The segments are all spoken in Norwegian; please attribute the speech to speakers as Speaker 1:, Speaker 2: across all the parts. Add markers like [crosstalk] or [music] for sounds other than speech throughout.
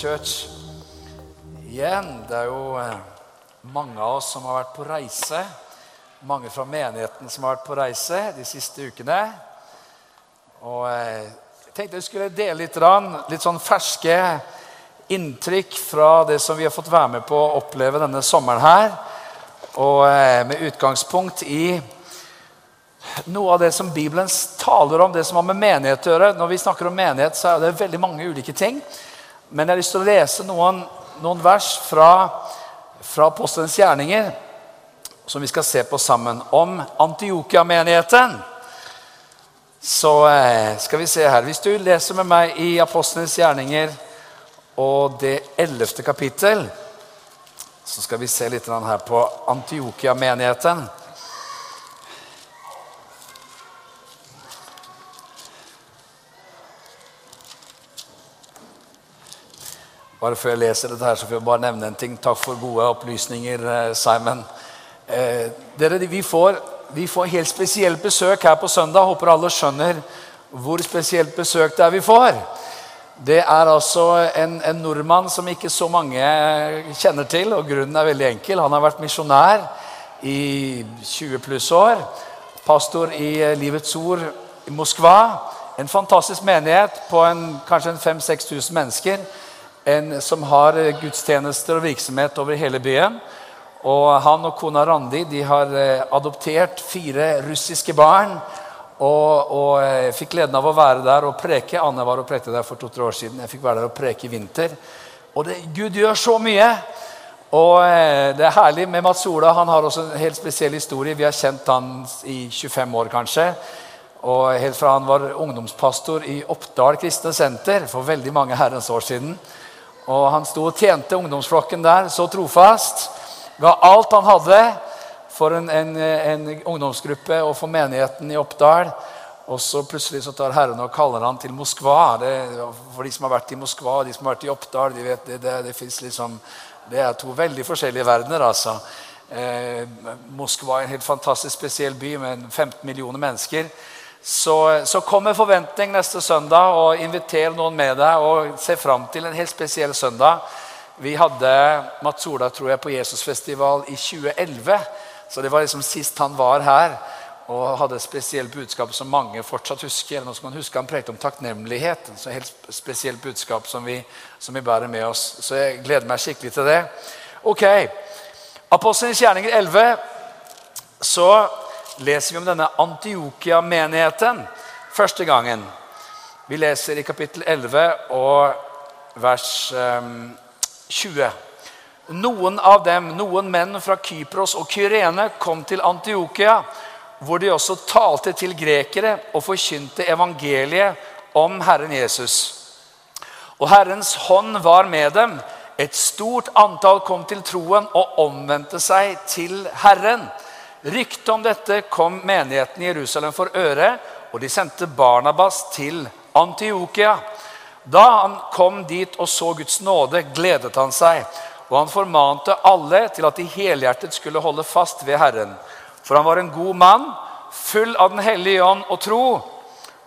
Speaker 1: Church igjen. Det er jo eh, mange av oss som har vært på reise. Mange fra menigheten som har vært på reise de siste ukene. Og eh, jeg tenkte jeg skulle dele litt, litt sånn ferske inntrykk fra det som vi har fått være med på å oppleve denne sommeren her. Og eh, med utgangspunkt i noe av det som Bibelen taler om, det som har med menighet å gjøre. Når vi snakker om menighet, så er det veldig mange ulike ting. Men jeg har lyst til å lese noen, noen vers fra, fra Apostelens gjerninger som vi skal se på sammen, om Antiokia-menigheten. Så eh, skal vi se her. Hvis du leser med meg i Apostelens gjerninger og det ellevte kapittel, så skal vi se litt her på Antiokia-menigheten. Bare før jeg leser dette, her, så får jeg bare nevne en ting. Takk for gode opplysninger, eh, Simon. Eh, dere, vi, får, vi får helt spesielt besøk her på søndag. Håper alle skjønner hvor spesielt besøk det er vi får. Det er altså en, en, nordmann som ikke så mange kjenner til, og grunnen er veldig enkel. Han har vært misjonær i 20 pluss år. Pastor i eh, Livets Ord i Moskva. En fantastisk menighet på en, kanskje 5000-6000 mennesker en som har gudstjenester og virksomhet over hele byen. Og Han og kona Randi de har eh, adoptert fire russiske barn. Og, og jeg fikk gleden av å være der og preke. Anne var og prekte der for to-tre år siden. Jeg fikk være der og preke i vinter. Og det, Gud gjør så mye! Og eh, det er herlig med Mats Ola. Han har også en helt spesiell historie. Vi har kjent han i 25 år, kanskje. Og Helt fra han var ungdomspastor i Oppdal kristne senter for veldig mange herrens år siden. Og han sto og tjente ungdomsflokken der så trofast. Ga alt han hadde for en, en, en ungdomsgruppe og for menigheten i Oppdal. Og så plutselig så tar Herren og kaller han til Moskva. Det, for de som har vært i Moskva de som har vært i Oppdal, de vet det, det, det, liksom, det er to veldig forskjellige verdener. altså. Eh, Moskva er en helt fantastisk spesiell by med 15 millioner mennesker. Så, så kom med forventning neste søndag og inviter noen med deg. Og se fram til en helt spesiell søndag. Vi hadde Mats Ola tror jeg, på Jesusfestival i 2011. Så det var liksom sist han var her og hadde et spesielt budskap som mange fortsatt husker. Nå skal man huske Han prekte om takknemlighet. Så helt spesielt budskap som vi, som vi bærer med oss. Så jeg gleder meg skikkelig til det. Ok, Apostelens gjerninger 11. Så leser vi om denne Antiokia-menigheten første gangen. Vi leser i kapittel 11 og vers 20. Ehm, noen av dem, noen menn fra Kypros og Kyrene, kom til Antiokia, hvor de også talte til grekere og forkynte evangeliet om Herren Jesus. Og Herrens hånd var med dem. Et stort antall kom til troen og omvendte seg til Herren. Ryktet om dette kom menigheten i Jerusalem for øre, og de sendte Barnabas til Antiokia. Da han kom dit og så Guds nåde, gledet han seg. Og han formante alle til at de helhjertet skulle holde fast ved Herren. For han var en god mann, full av Den hellige ånd og tro.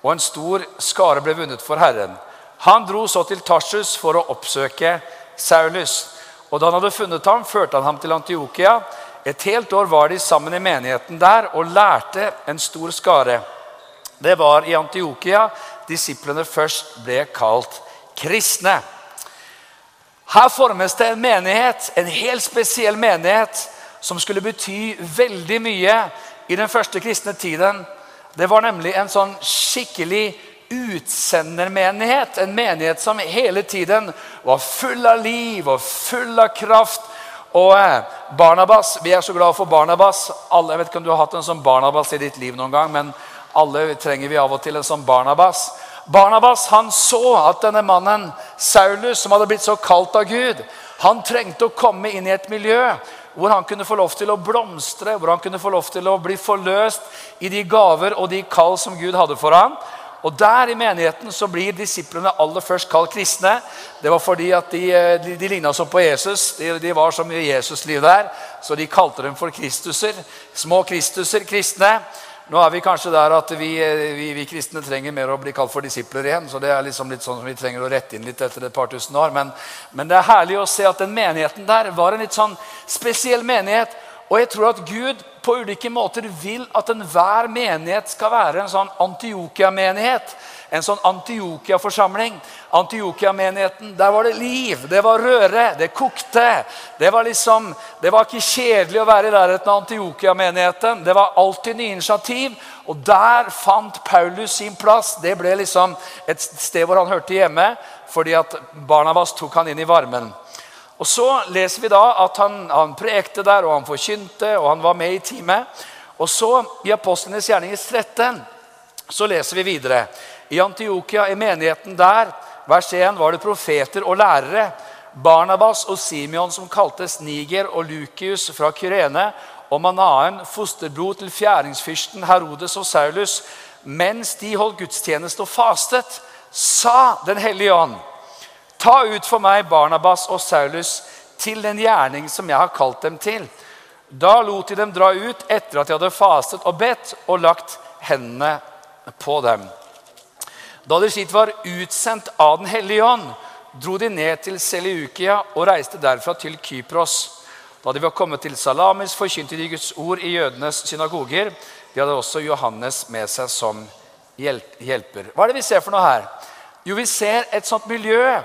Speaker 1: Og en stor skare ble vunnet for Herren. Han dro så til Tarsus for å oppsøke Saulus. Og da han hadde funnet ham, førte han ham til Antiokia. Et helt år var de sammen i menigheten der og lærte en stor skare. Det var i Antiokia disiplene først ble kalt kristne. Her formes det en menighet, en helt spesiell menighet, som skulle bety veldig mye i den første kristne tiden. Det var nemlig en sånn skikkelig utsendermenighet. En menighet som hele tiden var full av liv og full av kraft og eh, Barnabas, Vi er så glad for Barnabas. Alle, jeg vet ikke om du har hatt en sånn Barnabas i ditt liv noen gang, men alle trenger vi av og til en sånn Barnabas. Barnabas han så at denne mannen, Saulus, som hadde blitt så kalt av Gud, han trengte å komme inn i et miljø hvor han kunne få lov til å blomstre, hvor han kunne få lov til å bli forløst i de gaver og de kall som Gud hadde for ham. Og Der i menigheten så blir disiplene aller først kalt kristne. Det var fordi at de, eh, de, de ligna så på Jesus. De, de var så mye Jesusliv der, så de kalte dem for Kristuser. Små Kristuser, kristne. Nå er vi kanskje der at vi, vi, vi, kristne trenger mer å bli kalt for disipler igjen. Så det er liksom litt sånn som vi trenger å rette inn litt etter et par tusen år. Men, men det er herlig å se at den menigheten der var en litt sånn spesiell menighet. Og jeg tror at Gud på ulike måter vil at enhver menighet skal være en sånn Antiokia-menighet. En sånn Antiokia-forsamling. Antiokia-menigheten, der var det liv, det var røre, det kokte. Det var liksom, det var ikke kjedelig å være i nærheten av Antiokia-menigheten. Det var alltid nye initiativ. Og der fant Paulus sin plass. Det ble liksom et sted hvor han hørte hjemme, fordi at Barnabas tok han inn i varmen. Og Så leser vi da at han, han prekte der, og han forkynte, og han var med i teamet. Og så, i Apostlenes gjerninger 13, så leser vi videre. I Antiokia, i menigheten der, vers 1, var det profeter og lærere. Barnabas og Simeon, som kaltes Niger, og Lukius fra Kyrene, og Manaen, fosterbror til fjæringsfyrsten Herodes og Saulus, mens de holdt gudstjeneste og fastet, sa Den hellige ånd Ta ut for meg Barnabas og Saulus til den gjerning som jeg har kalt dem til. Da lot de dem dra ut etter at de hadde fastet og bedt og lagt hendene på dem. Da de slik var utsendt av Den hellige ånd, dro de ned til Seleukia og reiste derfra til Kypros. Da de var kommet til Salamis, forkynte de Guds ord i jødenes synagoger. De hadde også Johannes med seg som hjelper. Hva er det vi ser for noe her? Jo, vi ser et sånt miljø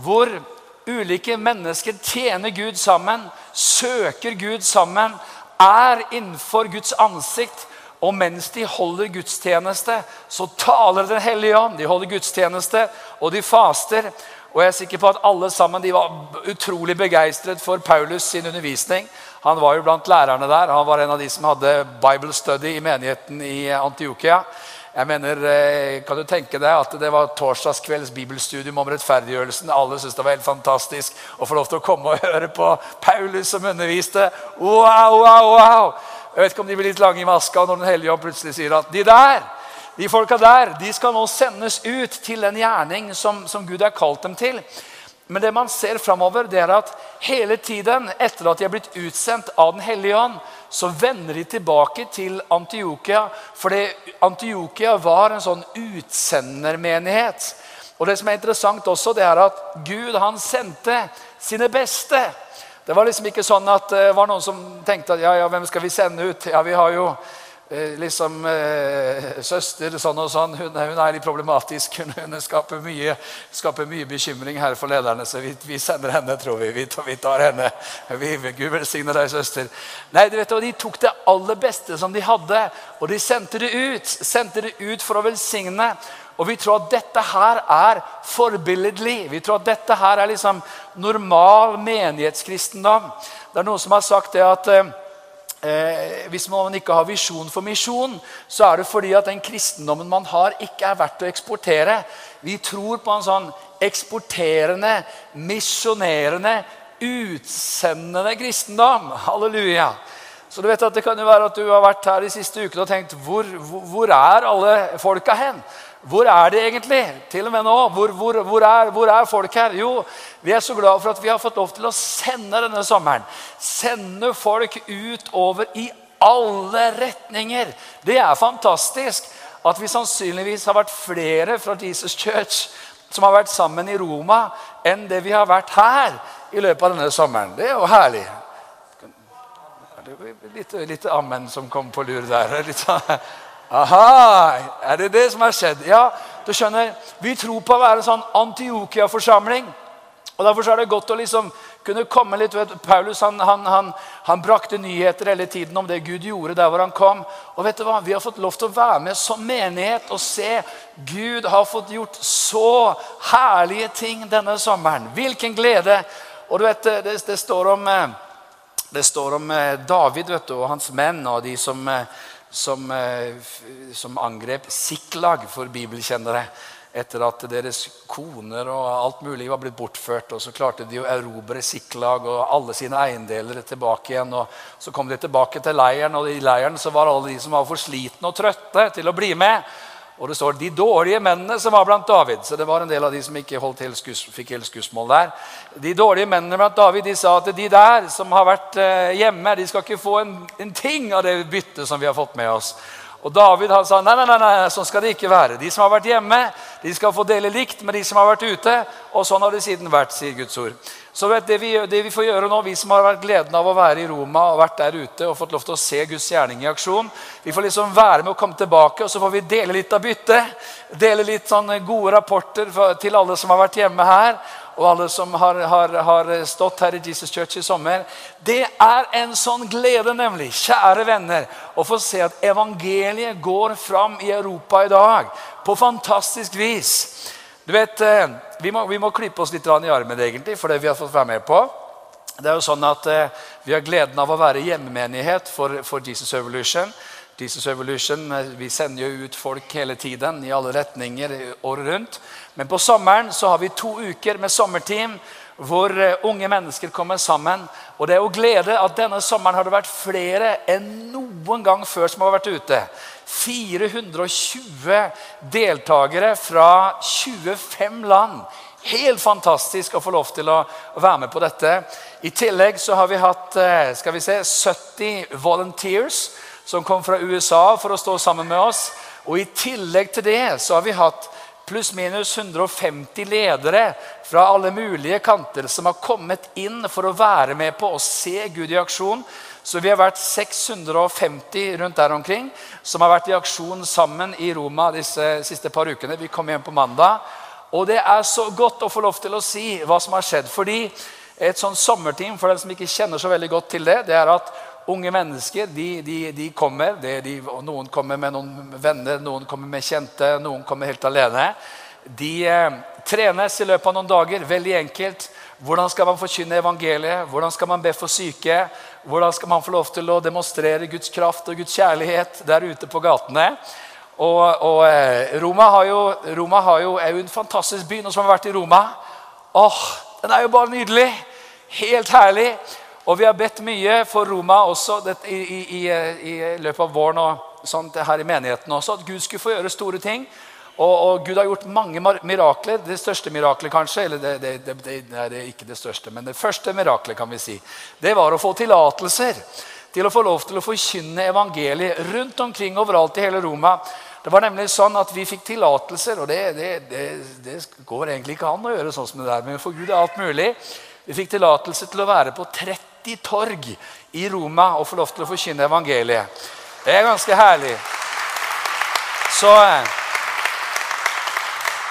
Speaker 1: hvor ulike mennesker tjener Gud sammen, søker Gud sammen, er innenfor Guds ansikt. Og mens de holder gudstjeneste, så taler Den hellige ånd. De holder gudstjeneste, og de faster. Og jeg er sikker på at alle sammen de var utrolig begeistret for Paulus sin undervisning. Han var jo blant lærerne der. Han var en av de som hadde Bible study i menigheten i Antiokia. Jeg mener, eh, Kan du tenke deg at det var torsdagskvelds bibelstudium om rettferdiggjørelsen? Alle syntes det var helt fantastisk å få lov til å komme og høre på Paulus som underviste. Wow, wow, wow! Jeg vet ikke om de blir litt lange i maska når Den hellige ånd plutselig sier at de der, de folka der de skal nå sendes ut til den gjerning som, som Gud har kalt dem til. Men det man ser framover, er at hele tiden etter at de er blitt utsendt av Den hellige ånd, så vender de tilbake til Antiokia. For Antiokia var en sånn utsendermenighet. Og det som er interessant også, det er at Gud han sendte sine beste. Det var liksom ikke sånn at det var noen som tenkte at ja, ja, hvem skal vi sende ut? Ja, vi har jo Eh, liksom eh, Søster sånn og sånn, hun, hun er litt problematisk. Hun, hun skaper, mye, skaper, mye, bekymring her for lederne, så vi, vi sender henne, tror vi. Vi, vi tar henne. Vi, Gud velsigne deg, søster. Nei, du vet, og De tok det aller beste som de hadde, og de sendte det ut. Sendte det ut for å velsigne. Og vi tror at dette her er forbilledlig. Vi tror at dette her er liksom normal menighetskristendom. Det er noen som har sagt det at eh, hvis man ikke har visjon for misjon, så er det fordi at den kristendommen man har, ikke er verdt å eksportere. Vi tror på en sånn eksporterende, misjonerende, utsendende kristendom. Halleluja. Så du vet at Det kan jo være at du har vært her de siste ukene og tenkt hvor, hvor, hvor er alle folka hen? Hvor er de egentlig? Til og med nå. Hvor, hvor, hvor, er, hvor, er, folk her? Jo, vi er så glad for at vi har fått lov til å sende denne sommeren. Sende folk utover i alle retninger. Det er fantastisk at vi sannsynligvis har vært flere fra Jesus Church som har vært sammen i Roma, enn det vi har vært her i løpet av denne sommeren. Det er jo herlig. Litt, litt ammen som kom på lur der. Litt sånn Aha! Er det det som har skjedd? Ja, du skjønner, Vi tror på å være en sånn Antiokia-forsamling. Og Derfor er det godt å liksom kunne komme litt vet, Paulus han, han, han, han, brakte nyheter hele tiden om det Gud gjorde der hvor han kom. Og vet du hva? Vi har fått lov til å være med som menighet og se Gud har fått gjort så herlige ting denne sommeren. Hvilken glede! Og du vet, det, det står om, eh, det står om eh, David vet du, og hans menn og de som eh, som, eh, som angrep Siklag for bibelkjennere. Etter at deres koner og alt mulig var blitt bortført. og Så klarte de å erobre Siklag og alle sine eiendeler tilbake igjen. og Så kom de tilbake til leiren, og i leiren så var alle de som var for slitne og trøtte til å bli med. Og det står de dårlige mennene som var blant David. Så det var en del av de som ikke helt fikk helt skussmål der. De dårlige mennene blant David de sa at de der som har vært eh, hjemme, de skal ikke få en, en ting av det byttet som vi har fått med oss. Og David han sa nei, nei, nei, nei, sånn skal det ikke være. De som har vært hjemme, de skal få dele likt med de som har vært ute. Og sånn har det siden vært, sier Guds ord. Så det, vi, det vi får gjøre nå, vi som har vært gleden av å være i Roma og vært der ute og fått lov til å se Guds gjerning i aksjon, vi får liksom være med og komme tilbake, og så får vi dele litt av byttet. Dele litt sånn gode rapporter til alle som har vært hjemme her og alle som har, har, har, stått her i Jesus Church i sommer. Det er en sånn glede, nemlig, kjære venner, å få se at evangeliet går fram i Europa i dag på fantastisk vis. Du vet, eh, Vi må, vi må klippe oss litt i armen egentlig, for det vi har fått være med på. Det er jo sånn at eh, Vi har gleden av å være hjemmemenighet for, for Jesus Evolution. Jesus Evolution, eh, Vi sender jo ut folk hele tiden i alle retninger året rundt. Men på sommeren så har vi to uker med sommerteam hvor unge mennesker kommer sammen. Og det er jo glede at denne sommeren har det vært flere enn noen gang før som har vært ute. 420 deltakere fra 25 land. Helt fantastisk å få lov til å være med på dette. I tillegg så har vi hatt eh, skal vi se, 70 volunteers som kom fra USA for å stå sammen med oss. Og i tillegg til det så har vi hatt pluss-minus 150 ledere fra alle mulige kanter som har kommet inn for å være med på å se Gud i aksjon. Så vi har vært 650 rundt der omkring som har vært i aksjon sammen i Roma disse siste par ukene. Vi kom hjem på mandag. Og det er så godt å få lov til å si hva som har skjedd. Fordi et sånn sommerteam, for dem som ikke kjenner så veldig godt til det, det er at unge mennesker de, de, de kommer. De, noen kommer med noen venner, noen kommer med kjente, noen kommer helt alene. De eh, trenes i løpet av noen dager. Veldig enkelt. Hvordan skal man forkynne evangeliet? Hvordan skal man be for syke? Hvordan skal man få lov til å demonstrere Guds kraft og Guds kjærlighet der ute på gatene? Og, og eh, Roma, har jo, Roma har jo, er jo en fantastisk by. Noen som har vært i Roma? Åh, Den er jo bare nydelig! Helt herlig. Og vi har bedt mye for Roma også i, i, i, i løpet av våren og sånt her i menigheten også, at Gud skulle få gjøre store ting. Og, og, Gud har gjort mange mirakler. Det største miraklet, kanskje eller det, det, det, det, er ikke det største, men det første miraklet kan vi si, det var å få tillatelser til å få lov til å forkynne evangeliet rundt omkring overalt i hele Roma. Det var nemlig sånn at Vi fikk tillatelser, og det, går egentlig ikke an å gjøre sånn som det der, men for Gud er alt mulig. Vi fikk tillatelse til å være på 30 torg i Roma og få lov til å forkynne evangeliet. Det er ganske herlig. Så eh,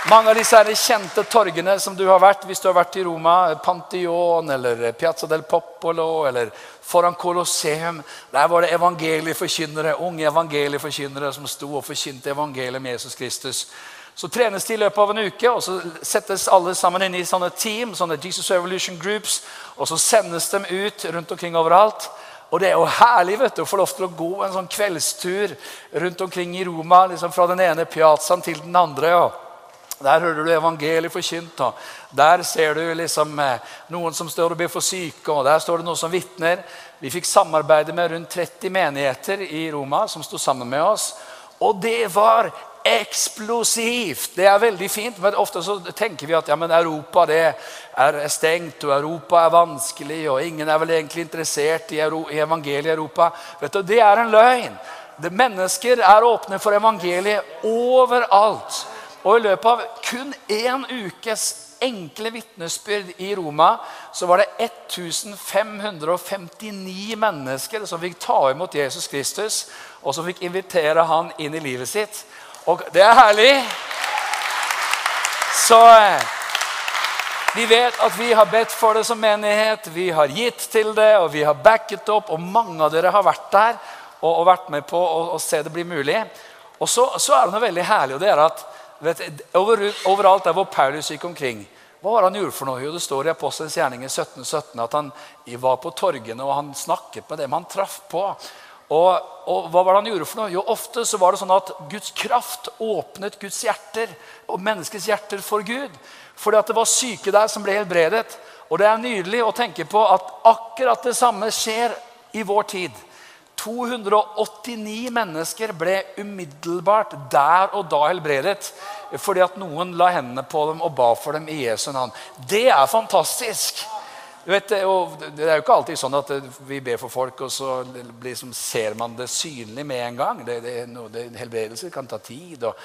Speaker 1: mange av disse her kjente torgene som du har vært hvis du har vært i Roma, Pantheon eller Piazza del Popolo eller foran Colosseum, der var det evangelieforkynnere, unge evangelieforkynnere som sto og forkynte evangeliet med Jesus Kristus. Så trenes de i løpet av en uke, og så settes alle sammen inn i sånne team, sånne Jesus Revolution Groups, og så sendes de ut rundt omkring overalt. Og det er jo herlig vet du, å få lov til å gå en sånn kveldstur rundt omkring i Roma, liksom fra den ene piazzaen til den andre. Ja. der hører du evangeliet forkynt. og Der ser du liksom eh, noen som står og ber for syke, og der står det noen som vitner. Vi fikk samarbeide med rundt 30 menigheter i Roma som sto sammen med oss. Og det var eksplosivt! Det er veldig fint, men ofte så tenker vi at ja, Europa er stengt, og Europa er vanskelig, og ingen er vel egentlig interessert i, evangeliet i Europa. Vet du, Det er en løgn. Det mennesker er åpne for evangeliet overalt. Og i løpet av kun én ukes enkle vitnesbyrd i Roma så var det 1559 mennesker som fikk ta imot Jesus Kristus, og som fikk invitere han inn i livet sitt. Og det er herlig. Så eh, vi vet at vi har bedt for det som menighet, vi har gitt til det, og vi har backet opp. Og mange av dere har vært der og, og vært med på å, se det bli mulig. Og så, så er det noe veldig herlig, og det er at vet, over, overalt der hvor Paulus gikk omkring hva var han gjorde for noe? Jo, Det står i Apostelens gjerning 17, 17 at han var på torgene og han snakket med dem han traff på. Og, og, hva var det han gjorde for noe? Jo, Ofte så var det sånn at Guds kraft åpnet Guds hjerter og menneskets hjerter for Gud. Fordi at det var syke der som ble helbredet. Og det er nydelig å tenke på at akkurat det samme skjer i vår tid. 289 mennesker ble umiddelbart der og da helbredet fordi at noen la hendene på dem og ba for dem i Jesu navn. Det er fantastisk. Vet, og Det er jo ikke alltid sånn at vi ber for folk, og så liksom ser man det synlig med en gang. Det, det, det, helbredelser kan ta tid. Og,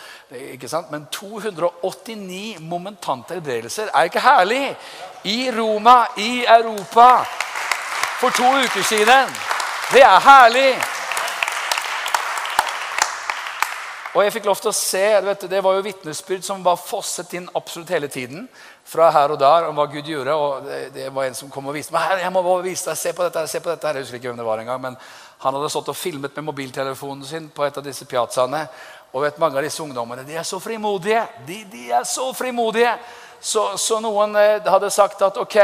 Speaker 1: ikke sant? Men 289 momentante helbredelser er ikke herlig! I Roma, i Europa, for to uker siden. Det er herlig! Og jeg fikk lov til å se, vet, Det var jo vitnesbyrd som var fosset inn absolutt hele tiden. Fra her og der om hva Gud gjorde. og Det, det var en som kom og viste meg jeg må bare vise deg, se på dette, se på dette. Jeg husker ikke hvem det var engang, men Han hadde stått og filmet med mobiltelefonen sin på et av disse piazzaene. Og vet, mange av disse ungdommene de er så frimodige. De, de er så frimodige. Så, så noen eh, hadde sagt at ok,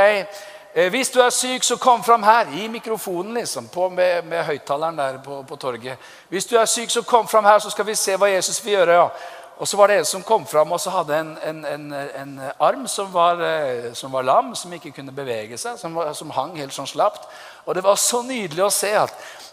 Speaker 1: hvis du er syk, så kom fram her. I mikrofonen, liksom, på, med, med høyttaleren der på, på, torget. Hvis du er syk, så kom fram her, så skal vi se hva Jesus vil gjøre. Ja. Og så var det en som kom fram og så hadde en, en, en, en arm som var, eh, som var, lam, som ikke kunne bevege seg, som, var, som hang helt sånn slapt. Og det var så nydelig å se at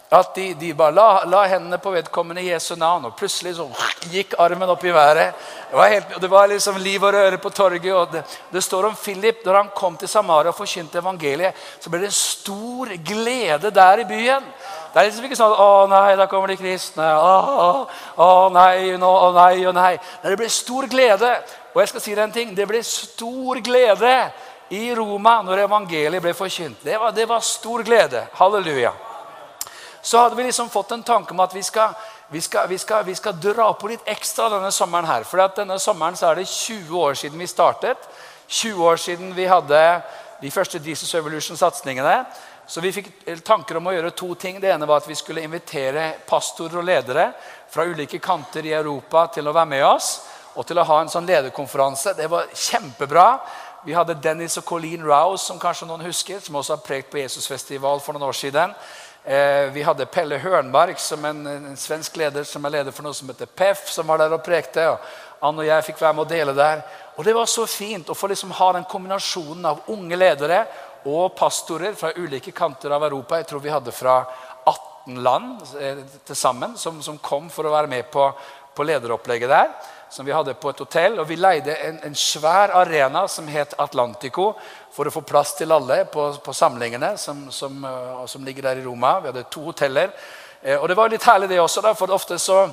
Speaker 1: at de, de bare la, la, hendene på vedkommende i Jesu navn, og plutselig så gikk armen opp i været. Det var, helt, det var liksom liv og røre på torget. og det, det, står om Philip. Da han kom til Samaria og forkynte evangeliet, så ble det stor glede der i byen. Det er liksom ikke sånn 'Å nei, da kommer de kristne.' 'Å, å nei, nå, å nei, å nei.' Nei, Det ble stor glede. Og jeg skal si deg en ting. Det ble stor glede i Roma når evangeliet ble forkynt. Det var, det var stor glede. Halleluja så hadde vi liksom fått en tanke om at vi skal, vi skal, vi skal, vi skal dra på litt ekstra denne sommeren. her. For denne sommeren så er det 20 år siden vi startet. 20 år siden vi hadde de første Jesus Evolution-satsingene. Så vi fikk tanker om å gjøre to ting. Det ene var at vi skulle invitere pastorer og ledere fra ulike kanter i Europa til å være med oss og til å ha en sånn lederkonferanse. Det var kjempebra. Vi hadde Dennis og Colleen Rouse, som kanskje noen husker, som også har prekt på Jesusfestival for noen år siden. Eh, vi hadde Pelle Hørnmark, som en, en, svensk leder som er leder for noe som heter PEF, som var der og prekte. og Han og jeg fikk være med å dele der. Og Det var så fint å få liksom ha den kombinasjonen av unge ledere og pastorer fra ulike kanter av Europa. Jeg tror vi hadde fra 18 land eh, til sammen som, som kom for å være med på, på lederopplegget der som vi hadde på et hotell. Og vi leide en, en svær arena som het Atlantico, for å få plass til alle på, på samlingene som, som, uh, som, ligger der i Roma. Vi hadde to hoteller. Eh, og det var litt herlig, det også. Da, for ofte så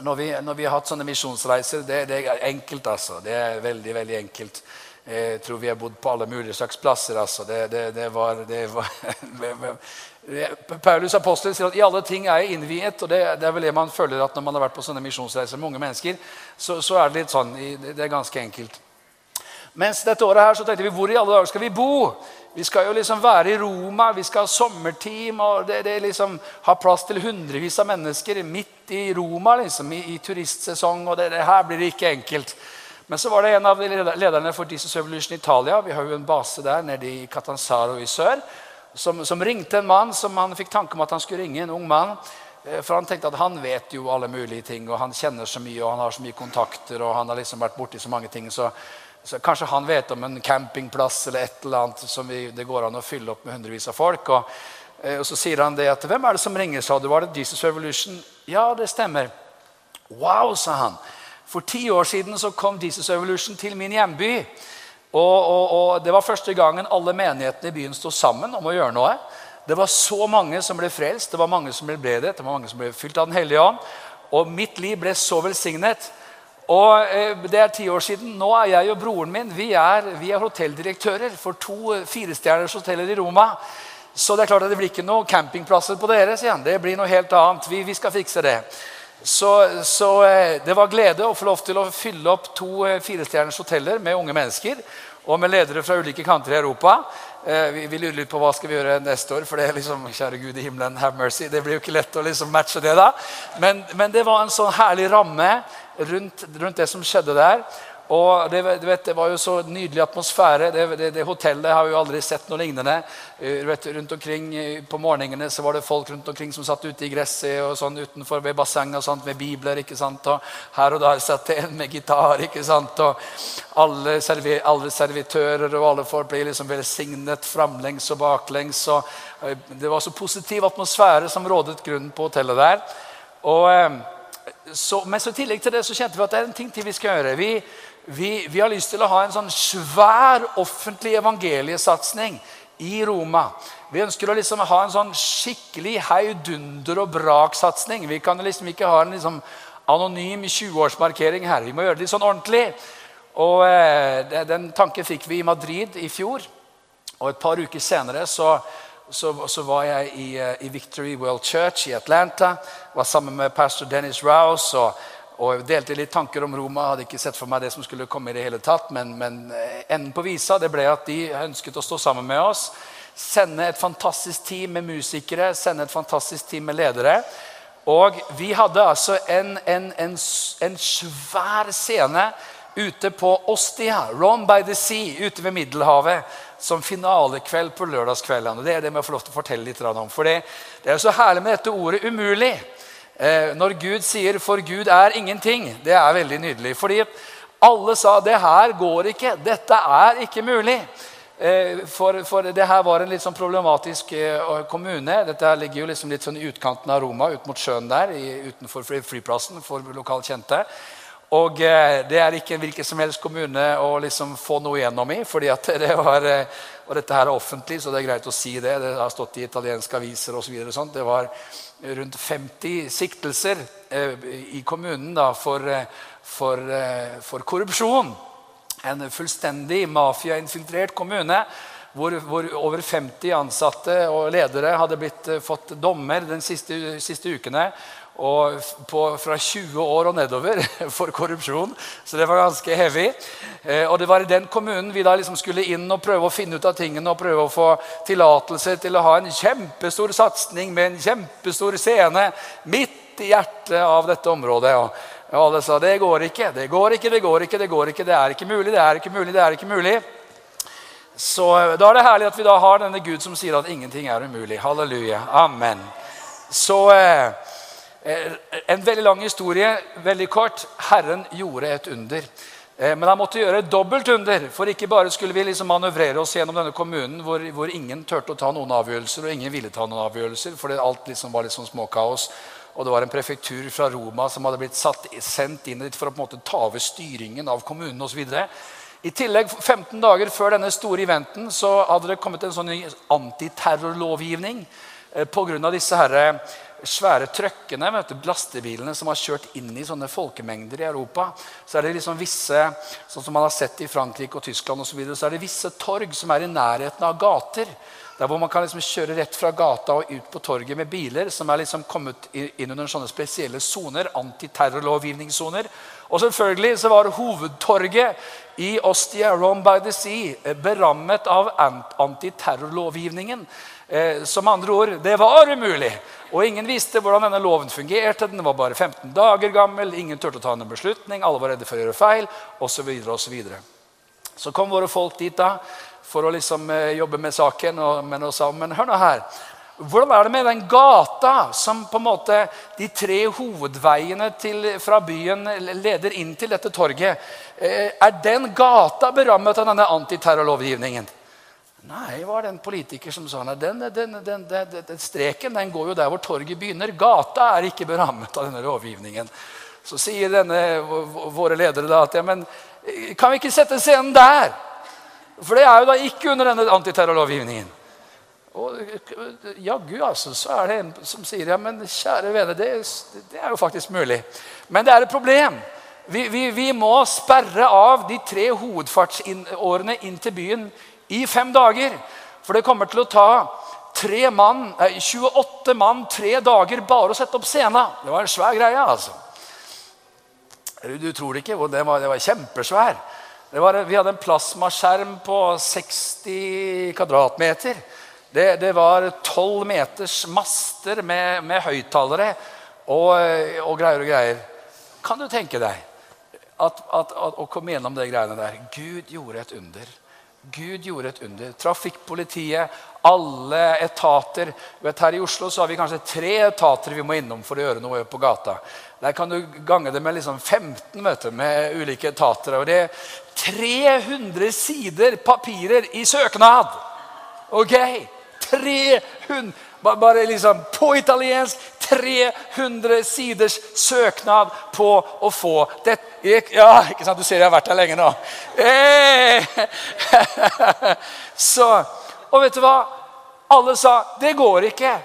Speaker 1: når vi, når vi, har hatt sånne misjonsreiser, det, det, er enkelt, altså. Det er veldig, veldig enkelt. Eh, jeg tror vi har bodd på alle mulige slags plasser. altså. Det, det, det var, var [laughs] Paulus apostel sier at i alle ting er jeg innviet. og det, det, er vel det man føler at når man har vært på sånne misjonsreiser med unge mennesker, så, så, er det litt sånn, det er ganske enkelt. Mens dette året her så tenkte vi hvor i alle dager skal vi bo? Vi skal jo liksom være i Roma, vi skal ha sommerteam og det, det liksom ha plass til hundrevis av mennesker midt i Roma liksom, i, i turistsesong. og det, det her blir ikke enkelt. Men så var det en av lederne for Jesus Evolution Italia. Vi har jo en base der nede i Catanzaro i sør som, som, ringte en mann som han fikk tanke om at han skulle ringe. En ung mann. Eh, for han tenkte at han vet jo alle mulige ting, og han kjenner så mye og han har så mye kontakter. og han har liksom vært borti så mange ting, så, så Kanskje han vet om en campingplass eller et eller annet som vi, det går an å fylle opp med hundrevis av folk. Og, eh, og Så sier han det at 'Hvem er det som ringer?' sa du. Var det Jesus Revolution? Ja, det stemmer. Wow, sa han. For ti år siden så kom Jesus Revolution til min hjemby. Og, og, og, Det var første gangen alle menighetene i byen sto sammen om å gjøre noe. Det var så mange som ble frelst, det var mange som ble bredet, det var mange som ble fylt av Den hellige ånd. Og mitt liv ble så velsignet. Og eh, Det er ti år siden. Nå er jeg og broren min vi er, vi er hotelldirektører for to firestjerners hoteller i Roma. Så det er klart at det blir ikke noe campingplasser på dere. sier. Det blir noe helt annet. Vi, vi skal fikse det. Så, så, eh, det var glede å få lov til å fylle opp to eh, firestjerners hoteller med unge mennesker og med ledere fra ulike kanter i Europa. Eh, vi, vi, lurer litt på hva skal vi gjøre neste år. for det er liksom, kjære Gud i himmelen, have mercy. Det blir jo ikke lett å liksom matche det. da. Men, men, det var en sånn herlig ramme rundt, rundt det som skjedde der. Og det, vet, det, var jo så nydelig atmosfære. Det, det, det, hotellet har jo aldri sett noe lignende. Eh, vet, rundt omkring eh, På morgenene så var det folk rundt omkring som satt ute i gresset og sånn utenfor ved bassenget og sånt, med bibler. ikke sant? Og her og der satt det en med gitar. ikke sant? Og alle, servi, alle servitører og alle folk ble liksom velsignet framlengs og baklengs. og eh, Det var så positiv atmosfære som rådet grunnen på hotellet der. Og så, men så i tillegg til det så kjente vi at det er en ting til vi skal gjøre. Vi, vi, vi, har lyst til å ha en sånn svær offentlig evangeliesatsing i Roma. Vi ønsker å liksom ha en sånn skikkelig heidunder og brak-satsing. Vi kan liksom ikke ha en liksom anonym 20-årsmarkering her. Vi må gjøre det litt sånn ordentlig. Og eh, Den tanken fikk vi i Madrid i fjor. Og et par uker senere så, så, så var jeg i, eh, i, Victory World Church i Atlanta. Var sammen med pastor Dennis Rouse og, og jeg delte litt tanker om Roma. Hadde ikke sett for meg det som skulle komme i det hele tatt. Men, men eh, enden på visa det ble at de ønsket å stå sammen med oss. Sende et fantastisk team med musikere, sende et fantastisk team med ledere. Og vi hadde altså en, en, en, en svær scene ute på Ostia, Rome by the Sea, ute ved Middelhavet, som finalekveld på lørdagskveldene. Det er det vi får lov til å fortelle litt om. For det er så herlig med dette ordet 'umulig'. Eh, når Gud sier 'for Gud er ingenting', det er veldig nydelig. Fordi alle sa 'det her går ikke', 'dette er ikke mulig'. Eh, for, for, det her var en litt sånn problematisk eh, kommune. Dette her ligger jo liksom litt sånn i utkanten av Roma, ut mot sjøen der, utenfor flyplassen for lokalt kjente. Og det er ikke en hvilken som helst kommune å liksom få noe igjennom i. fordi det var, Og dette her er offentlig, så det er greit å si det. Det har stått i italienske aviser osv. Det var rundt 50 siktelser i kommunen da, for, for, for korrupsjon en fullstendig mafiainfiltrert kommune. Hvor, hvor, over 50 ansatte og ledere hadde blitt, eh, fått dommer de siste, siste ukene. På, fra 20 år og nedover [laughs] for korrupsjon. Så det var ganske heavy. Eh, og det var i den kommunen vi da liksom skulle inn og prøve å finne ut av tingene og prøve å få tillatelse til å ha en kjempestor satsing med en kjempestor scene midt i hjertet av dette området. Og og alle sa det går ikke, det går ikke, det går ikke, det går ikke, det er ikke mulig, det er ikke mulig, det er ikke mulig. Så eh, da er det herlig at vi da har denne Gud som sier at ingenting er umulig. Halleluja. Amen. Så eh, eh, en veldig lang historie, veldig kort. Herren gjorde et under. Men han måtte gjøre et dobbelt under. For ikke bare skulle vi liksom manøvrere oss gjennom denne kommunen hvor, hvor, ingen turte å ta noen avgjørelser, og ingen ville ta noen avgjørelser, fordi alt liksom var sånn småkaos. Og det var en prefektur fra Roma som hadde blitt satt, sendt inn dit for å på en måte ta over styringen av kommunen osv. I tillegg, 15 dager før denne store eventen så hadde det kommet en sånn antiterrorlovgivning eh, pga. disse her eh, svære trøkkene, vet du, lastebilene som har kjørt inn i sånne folkemengder i Europa. Så er det liksom visse sånn som man har sett i Frankrike og Tyskland og så, videre, så er det visse torg som er i nærheten av gater der hvor man kan liksom kjøre rett fra gata og ut på torget med biler som er liksom kommet inn under sånne spesielle soner, antiterrorlovgivningssoner. Og selvfølgelig så var hovedtorget i Ostia, Rome by the Sea, eh, berammet av antiterrorlovgivningen. Eh, som andre ord, det var umulig. Og ingen visste hvordan denne loven fungerte. Den var bare 15 dager gammel. Ingen turte å ta en beslutning. Alle var redde for å gjøre feil, osv. Så, videre, og så, så kom våre folk dit da for å liksom eh, jobbe med saken. Og, men, og sa, men hør nå her. Hvordan er det med den gata som på en måte de tre hovedveiene til, fra byen leder inn til dette torget? Eh, er den gata berammet av denne antiterrorlovgivningen? Nei, var det en politiker som sa den, den, den, den, streken den går jo der hvor torget begynner. Gata er ikke berammet av denne lovgivningen. Så sier denne, våre ledere da at ja, men eh, kan vi ikke sette scenen der? For det er jo da ikke under denne antiterrorlovgivningen. Og jaggu altså, så er det en som sier ja, men kjære vene, det, det er jo faktisk mulig. Men det er et problem. Vi, vi, vi må sperre av de tre hovedfartsårene inn til byen i fem dager. For det kommer til å ta tre mann, 28 mann tre dager bare å sette opp scenen. Det var en svær greie, altså. Du tror det ikke? Det var, det var kjempesvær. Var, vi hadde en plasmaskjerm på 60 kvadratmeter. Det, det var 12 meters master med, med høyttalere og, og, greier og greier. Kan du tenke deg at, at, at, å komme gjennom de greiene der? Gud gjorde et under. Gud gjorde et under. Trafikkpolitiet, alle etater. Vet, her i Oslo så har vi kanskje tre etater vi må innom for å gjøre noe på gata. Der kan du gange det med liksom 15 møter med ulike etater. Og det er 300 sider papirer i søknad! Ok? 300, Bare liksom på italiensk 300 siders søknad på å få det. Ja, ikke sant? Du ser jeg har vært her lenge nå. Hey! [laughs] Så, Og vet du hva? Alle sa det går ikke.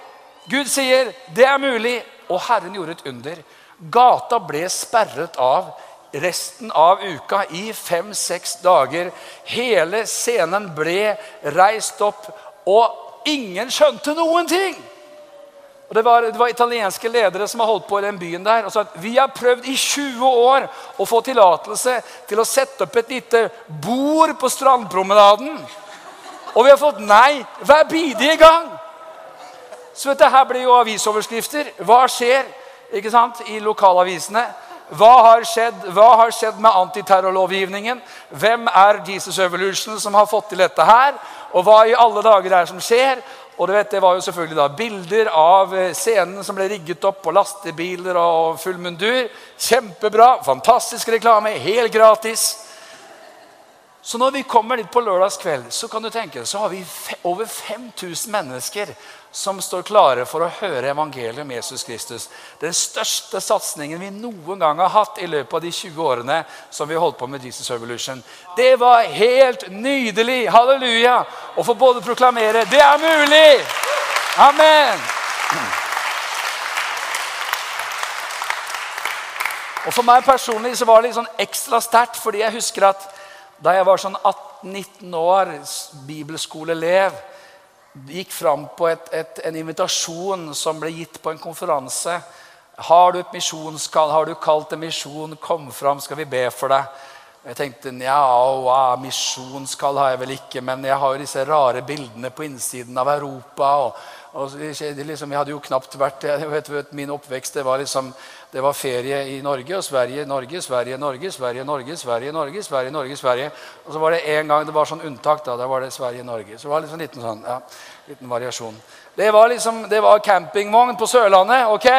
Speaker 1: Gud sier det er mulig. Og Herren gjorde et under. Gata ble sperret av resten av uka i fem-seks dager. Hele scenen ble reist opp, og ingen skjønte noen ting. Og det var, det var, italienske ledere som har holdt på i den byen der. og sa at Vi har prøvd i 20 år å få tillatelse til å sette opp et lite bord på strandpromenaden. Og vi har fått nei hver bidige gang. Så vet du, Her blir jo avisoverskrifter. Hva skjer ikke sant, i lokalavisene? Hva har skjedd Hva har skjedd med antiterrorlovgivningen? Hvem er Jesus Evolution som har fått til dette her? Og hva i alle dager er det som skjer? Og du vet, Det var jo selvfølgelig da bilder av eh, scenen som ble rigget opp og lastebiler og full mundur. Kjempebra. Fantastisk reklame. Helt gratis. Så når vi kommer dit på lørdagskveld, så kan du tenke, så har vi over 5000 mennesker som står klare for å høre evangeliet om Jesus Kristus. Den største satsingen vi noen gang har hatt i løpet av de 20 årene som vi holdt på med Jesus Revolution. Det var helt nydelig, halleluja, å få både proklamere det er mulig! Amen! Og For meg personlig så var det litt sånn ekstra sterkt, fordi jeg husker at da jeg var sånn 18-19 år, bibelskoleelev, gikk fram på et, et, en invitasjon som ble gitt på en konferanse. Har du et misjonskall? Har du kalt en misjon? Kom fram, skal vi be for deg. Jeg tenkte ja, wow, misjonskall har jeg vel ikke, men jeg har jo disse rare bildene på innsiden av Europa. og, og liksom, Jeg hadde jo knapt vært vet, vet, Min oppvekst det var liksom det var ferie i Norge og Sverige, Norge, Sverige, Norge, Sverige, Norge, Sverige, Norge, Sverige, Norge, Sverige. Og så var det en gang det var sånn unntak. Da da var det Sverige, Norge. Så det var liksom liten sånn, ja, liten variasjon. Det var liksom, det var campingvogn på Sørlandet, ok?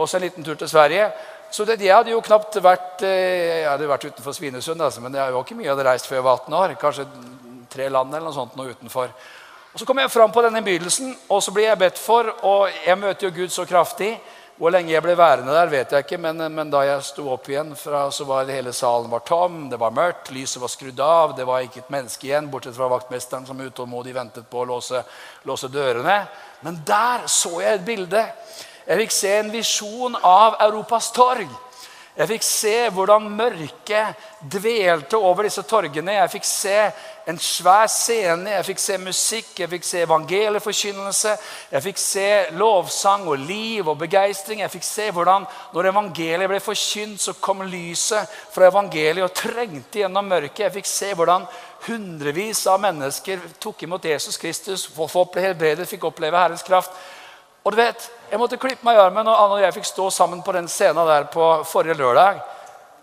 Speaker 1: Også en liten tur til Sverige. Så det, jeg hadde jo knapt vært eh, jeg hadde vært utenfor Svinesund, altså, men det var ikke mye jeg hadde reist før jeg var 18 år. Kanskje tre land eller noe sånt nå utenfor. Og Så kom jeg fram på denne innbydelsen, og så blir jeg bedt for, og jeg møter jo Gud så kraftig. Hvor lenge jeg ble værende der, vet jeg ikke, men, men da jeg sto opp igjen, fra, så var hele salen var tom, det var mørkt, lyset var skrudd av, det var ikke et menneske igjen, bortsett fra vaktmesteren som utålmodig ventet på å låse, låse dørene. Men der så jeg et bilde. Jeg fikk se en visjon av Europas torg. Jeg fikk se hvordan mørket dvelte over disse torgene. Jeg fikk se en svær scene. Jeg fikk se musikk, jeg fikk se evangelieforkynnelse. Jeg fikk se lovsang og liv og begeistring. Jeg fikk se hvordan når evangeliet ble forkynt, så kom lyset fra evangeliet og trengte gjennom mørket. Jeg fikk se hvordan hundrevis av mennesker tok imot Jesus Kristus, folk ble helbredet, fikk oppleve Herrens kraft. Og du vet, Jeg måtte klippe meg i armen når Anne og jeg fikk stå sammen på den scenen der på forrige lørdag.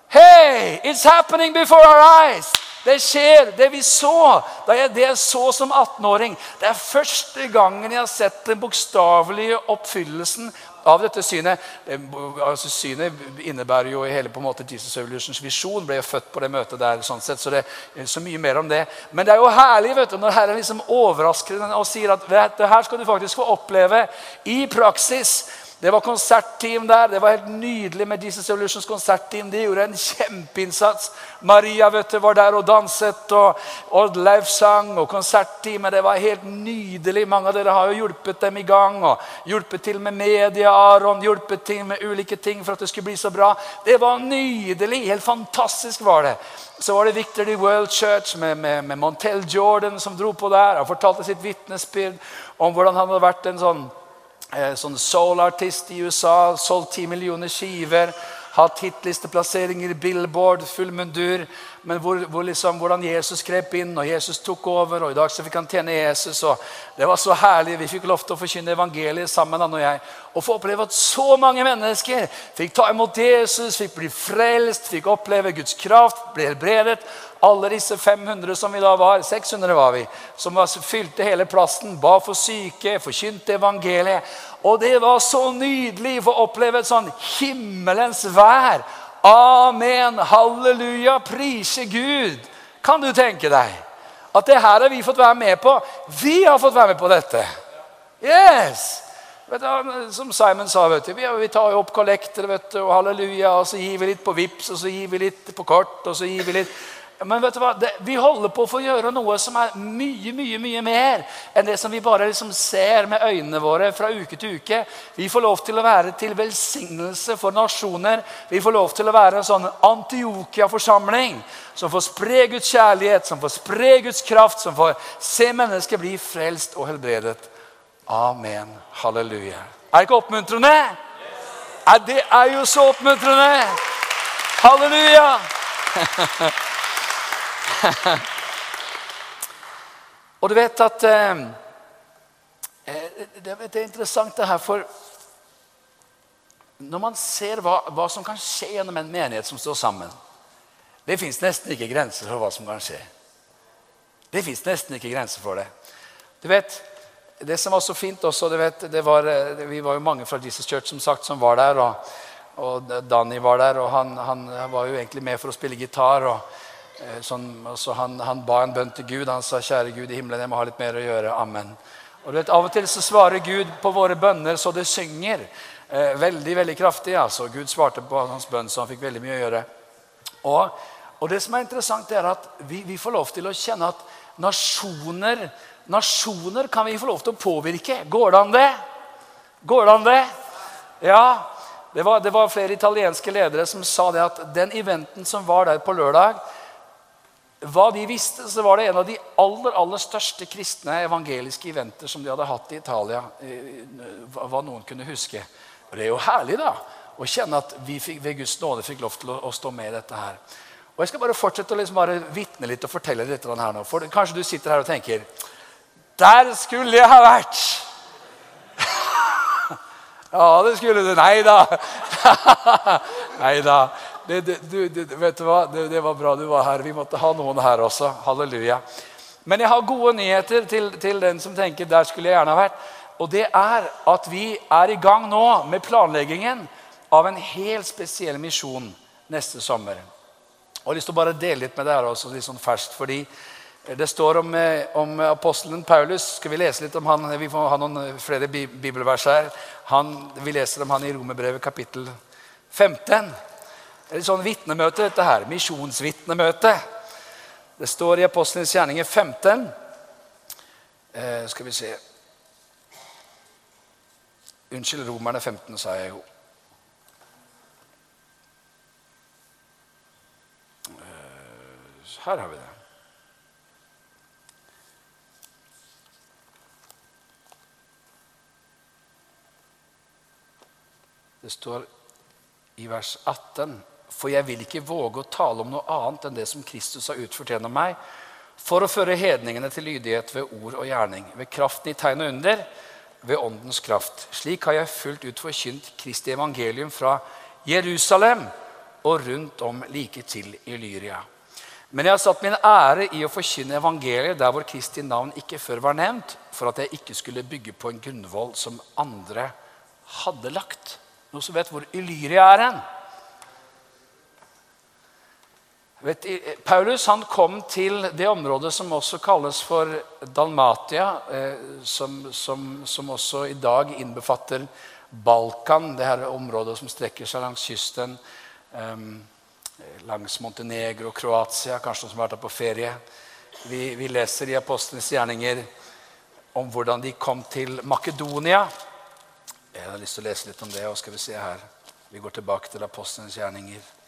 Speaker 1: Hey, it's happening before our eyes! Det skjer, det vi så. Da jeg det så som 18-åring. Det er første gangen jeg har sett den bokstavelige oppfyllelsen av dette synet. Altså, synet innebærer jo hele på en måte Jesus Evolutions visjon. Ble jo født på det møtet der. sånn sett, Så det er så mye mer om det. Men det er jo herlig vet du, når Herren liksom overrasker og sier at det her skal du faktisk få oppleve i praksis. Det var konsertteam der. Det var helt nydelig med Jesus Evolutions konsertteam. De gjorde en kjempeinnsats. Maria vet du, var der og danset, og Oddleif sang, og konsertteamet. Det var helt nydelig. Mange av dere har jo hjulpet dem i gang. og Hjulpet til med media, Aron, hjulpet til med ulike ting for at det skulle bli så bra. Det var nydelig. Helt fantastisk var det. Så var det Victory World Church med, med, med Montel Jordan som dro på der. Han fortalte sitt vitnesbyrd om hvordan han hadde vært en sånn sånn soul-artist i USA, solgt ti millioner skiver. Hatt tittlisteplasseringer i Billboard, full mundur. Men hvor, hvor liksom, hvordan Jesus grep inn, og Jesus tok over. Og i dag så fikk han tjene Jesus. og Det var så herlig. Vi fikk lov til å forkynne evangeliet sammen. han og jeg. Og få oppleve at så mange mennesker fikk ta imot Jesus, fikk bli frelst, fikk oppleve Guds kraft, ble helbredet. Alle disse 500 som vi da var, 600 var vi, som fylte hele plassen, ba for syke, forkynte evangeliet. Og det var så nydelig å få oppleve et sånn himmelens vær. Amen, halleluja, prise Gud. Kan du tenke deg at det her har vi fått være med på? Vi har fått være med på dette. Yes! Du, som Simon sa, vet du, vi, tar jo opp kollekter og halleluja, og så gir vi litt på VIPS, og så gir vi litt på kort, og så gir vi litt Men vet du hva? Det, vi holder på å få gjøre noe som er mye mye, mye mer enn det som vi bare liksom ser med øynene våre fra uke til uke. Vi får lov til å være til velsignelse for nasjoner. Vi får lov til å være en sånn Antiokia-forsamling som får spre Guds kjærlighet, som får spre Guds kraft, som får se mennesker bli frelst og helbredet. Amen. Halleluja. Er det ikke oppmuntrende? Yes. Det er jo så oppmuntrende! Halleluja! [laughs] [laughs] Og du vet at eh, eh, det, er interessant det her, for når man ser hva, hva, som kan skje gjennom en menighet som står sammen Det fins nesten ikke grenser for hva som kan skje. Det fins nesten ikke grenser for det. Du vet, Det som var så fint også, vet, var, eh, Vi var jo mange fra Jesus Church som sagt, som var der. og, og Danny var der, og han, han, var jo egentlig med for å spille gitar. og sånn, altså han, han, ba en bønn til Gud. Han sa, 'Kjære Gud i himmelen, jeg må ha litt mer å gjøre.' Amen. Og du vet, Av og til så svarer Gud på våre bønner så det synger. Eh, veldig veldig kraftig. altså. Gud svarte på hans bønn, så han fikk veldig mye å gjøre. Og, og det som er interessant, er at vi, vi, får lov til å kjenne at nasjoner nasjoner kan vi få lov til å påvirke. Går det an, det? Går det an, det? Ja. Det var, det var flere italienske ledere som sa det at den eventen som var der på lørdag hva de visste, så var det en av de aller aller største kristne evangeliske eventer som de hadde hatt i Italia. Hva noen kunne huske. Og Det er jo herlig da, å kjenne at vi fikk, ved Guds nåde fikk lov til å, å, stå med i dette her. Og Jeg skal bare fortsette å liksom bare vitne litt og fortelle litt her nå. For Kanskje du sitter her og tenker Der skulle jeg ha vært! [laughs] ja, det skulle du. Nei da. [laughs] Nei da det, det, du, vet du hva? Det, var bra du var her. Vi måtte ha noen her også. Halleluja. Men jeg har gode nyheter til, til den som tenker der skulle jeg gjerne ha vært. Og det er at vi er i gang nå med planleggingen av en helt spesiell misjon neste sommer. Og Jeg har lyst til å bare dele litt med dere også, litt sånn ferskt. fordi det står om, eh, om, apostelen Paulus. Skal vi lese litt om han? Vi får ha noen flere bibelvers her. Han, vi leser om han i Romerbrevet kapittel 15 et sånn vitnemøte, dette her. Misjonsvitnemøte. Det står i Apostlenes gjerninger 15. Eh, skal vi se Unnskyld, Romerne 15, sa jeg jo. Eh, her har vi det. Det står i vers 18 for jeg vil ikke våge å tale om noe annet enn det som Kristus har utført gjennom meg, for å føre hedningene til lydighet ved ord og gjerning, ved kraften i tegn og under, ved åndens kraft. Slik har jeg fullt ut forkynt Kristi evangelium fra Jerusalem og rundt om like til Illyria. Men jeg har satt min ære i å forkynne evangeliet der hvor Kristi navn ikke før var nevnt, for at jeg ikke skulle bygge på en grunnvoll som andre hadde lagt. Noen som vet hvor Ilyria er hen? Vet, Paulus han kom til det området som også kalles for Dalmatia, eh, som, som, som, også i dag innbefatter Balkan, det her området som strekker seg langs kysten. Eh, langs Montenegro og Kroatia, kanskje noen som har vært der på ferie. Vi, vi leser i Apostlenes gjerninger om hvordan de kom til Makedonia. Jeg har lyst til å lese litt om det. og skal Vi se her. Vi går tilbake til Apostlenes gjerninger.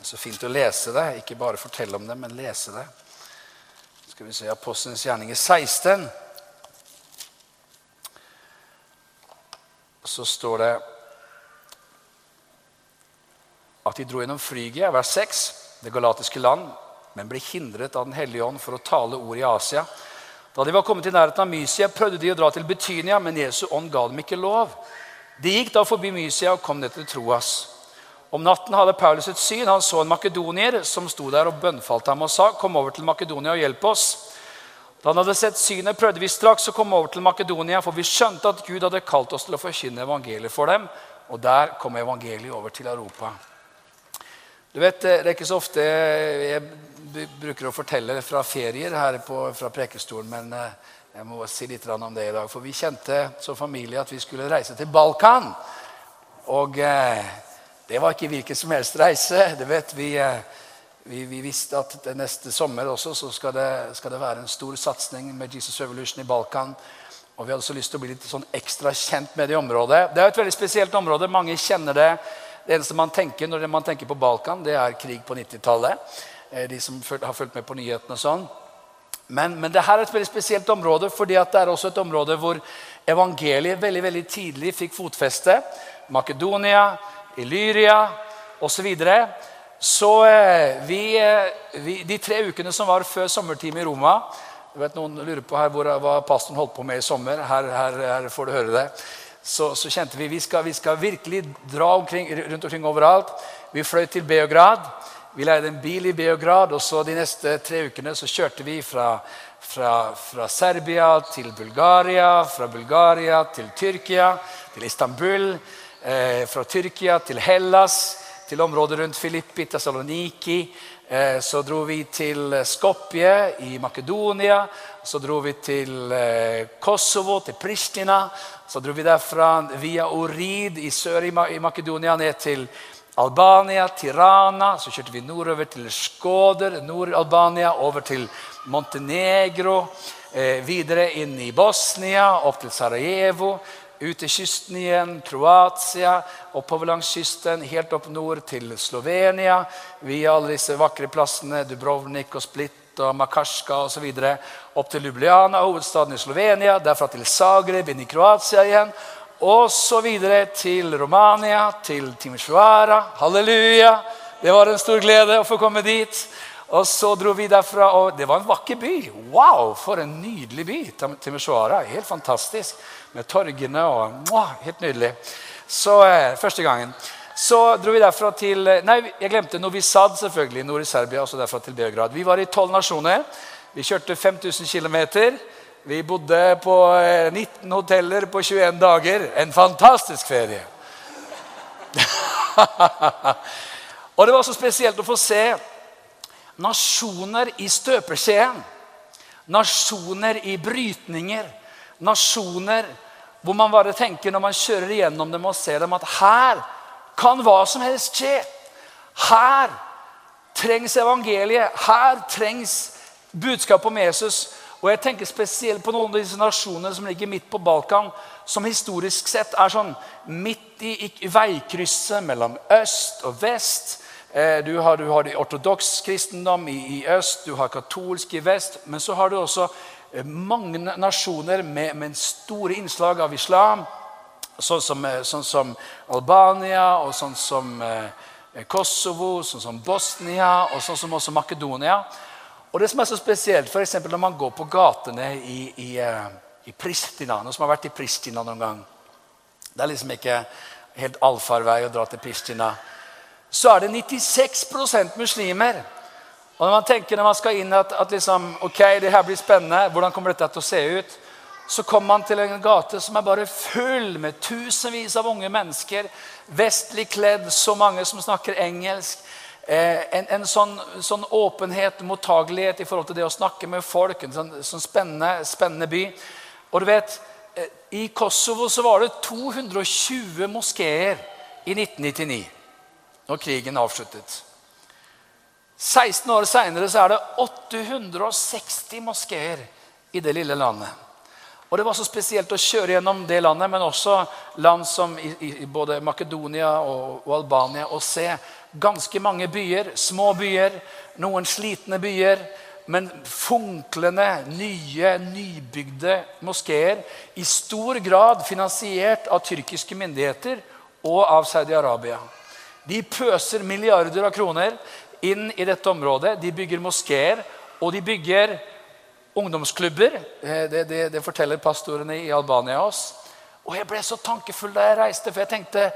Speaker 1: Det er så fint å lese det, ikke bare fortelle om det, men lese det. Skal vi se Apostelens gjerninger 16. Så står det at de dro gjennom Frygia, vers 6, det galatiske land, men ble hindret av Den hellige ånd for å tale ord i Asia. Da de var kommet i nærheten av Mysia, prøvde de å dra til Betynia, men Jesu ånd ga dem ikke lov. De gikk da forbi Mysia og kom ned til Troas. Om natten hadde Paulus et syn. Han så en makedonier som sto der og bønnfalt ham og sa, 'Kom over til Makedonia og hjelp oss.' Da han hadde sett synet, prøvde vi straks å komme over til Makedonia, for vi skjønte at Gud hadde kalt oss til å forkynne evangeliet for dem. Og der kom evangeliet over til Europa. Du vet, Det er ikke så ofte jeg bruker å fortelle fra ferier her på, fra Prekestolen, men eh, jeg må si litt om det i dag. For vi kjente som familie at vi skulle reise til Balkan. Og... Eh, det var ikke hvilken som helst reise. Det vet Vi, eh, Vi, vi, visste at neste sommer også så skal det, skal det være en stor satsing med Jesus Revolution i Balkan. Og vi hadde så lyst til å bli litt sånn ekstra kjent med det området. Det er et veldig spesielt område. Mange kjenner det. Det eneste man tenker når man tenker på Balkan, det er krig på 90-tallet. Eh, de som har fulgt med på nyhetene og sånn. Men, men det her er et veldig spesielt område, fordi det er også et område hvor evangeliet veldig veldig tidlig fikk fotfeste. Makedonia, Illyria osv. Så, videre. så eh, vi, eh, vi, de tre ukene som var før sommertime i Roma jeg vet Noen lurer på her hvor, hva pastoren holdt på med i sommer. Her, her, her får du høre det. Så, så kjente vi vi skal, vi skal virkelig dra omkring, rundt omkring overalt. Vi fløy til Beograd. Vi leide en bil i Beograd, og så de neste tre ukene så kjørte vi fra, fra, fra Serbia til Bulgaria, fra Bulgaria til Tyrkia, til Istanbul, eh, fra Tyrkia til Hellas, til området rundt Filippi, Tessaloniki. Eh, så dro vi til Skopje i Makedonia. Så dro vi til eh, Kosovo, til Pristina. Så dro vi derfra via Orid i sør i Makedonia ned til Albania, Tirana. Så kjørte vi nordover til Skåder, Nord-Albania, over til Montenegro. Eh, videre inn i Bosnia, opp til Sarajevo ut til kysten igjen, Kroatia, oppover langs kysten, helt opp nord til Slovenia, via alle disse vakre plassene, Dubrovnik og Split og Makarska osv. Opp til Ljubljana, hovedstaden i Slovenia, derfra til Zagreb, inn i Kroatia igjen. Og så videre til Romania, til Timisoara. Halleluja! Det var en stor glede å få komme dit. Og så dro vi derfra, og det var en vakker by. Wow, for en nydelig by! Timisoara. Helt fantastisk med torgene og mwah, Helt nydelig. Så eh, første gangen. Så dro vi derfra til eh, Nei, jeg glemte Novi Sad, selvfølgelig. Nord i Serbia, også derfra til Beograd. Vi var i tolv nasjoner. Vi kjørte 5000 km. Vi bodde på eh, 19 hoteller på 21 dager. En fantastisk ferie. [laughs] og det var så spesielt å få se nasjoner i støpeskjeen. Nasjoner i brytninger nasjoner hvor man bare tenker når man kjører igjennom dem og ser dem, at her kan hva som helst skje. Her trengs evangeliet. Her trengs budskapet om Jesus. Og jeg tenker spesielt på noen av disse nasjonene som ligger midt på Balkan, som historisk sett er sånn midt i, i veikrysset mellom øst og vest. Eh, du har, du har ortodoks kristendom i, i, øst, du har katolsk i vest. Men så har du også mange nasjoner med, med store innslag av islam. Sånn som, eh, sånn som Albania, og sånn som eh, Kosovo, sånn som Bosnia og sånn som også Makedonia. Og det som er så spesielt, f.eks. når man går på gatene i, i, i, Pristina Noen som har vært i Pristina noen gang. Det er liksom ikke helt allfarvei å dra til Pristina. Så er det 96% muslimer. Og når man tenker når man skal inn at, at liksom, ok, det her blir spennende, hvordan kommer dette til å se ut? Så kommer man til en gate som er bare full med tusenvis av unge mennesker. Vestlig kledd, så mange som snakker engelsk. Eh, en, en sånn, sånn, åpenhet, mottagelighet i forhold til det å snakke med folk. En sånn, sånn spennende, spennende, by. Og du vet, eh, I Kosovo så var det 220 moskeer i 1999, når krigen avsluttet. 16 år seinere er det 860 moskeer i det lille landet. Og Det var så spesielt å kjøre gjennom det landet, men også land som i, i både Makedonia og, og, Albania, og se ganske mange byer, små byer, noen slitne byer, men funklende, nye, nybygde moskeer. I stor grad finansiert av tyrkiske myndigheter og av Saudi-Arabia. De pøser milliarder av kroner inn i dette området. De bygger moskeer, og de bygger ungdomsklubber. Det, det, det, forteller pastorene i Albania oss. Og jeg ble så tankefull da jeg reiste, for jeg tenkte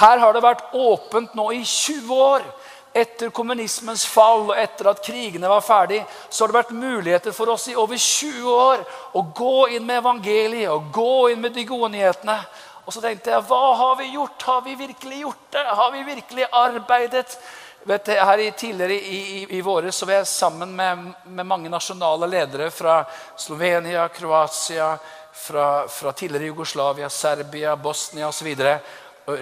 Speaker 1: her har det vært åpent nå i 20 år. Etter kommunismens fall og etter at krigene var ferdig, så har det vært muligheter for oss i over 20 år å gå inn med evangeliet og gå inn med de gode nyhetene. Og så tenkte jeg, hva har vi gjort? Har vi virkelig gjort det? Har vi virkelig arbeidet Vet du, her i, tidligere i, i, i våre så var jeg sammen med, med, mange nasjonale ledere fra Slovenia, Kroatia, fra, fra tidligere Jugoslavia, Serbia, Bosnia osv.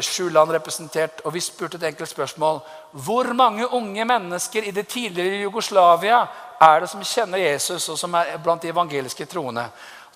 Speaker 1: Sju land representert. Og vi spurte et enkelt spørsmål. Hvor mange unge mennesker i det tidligere Jugoslavia er det som kjenner Jesus, og som er blant de evangeliske troende?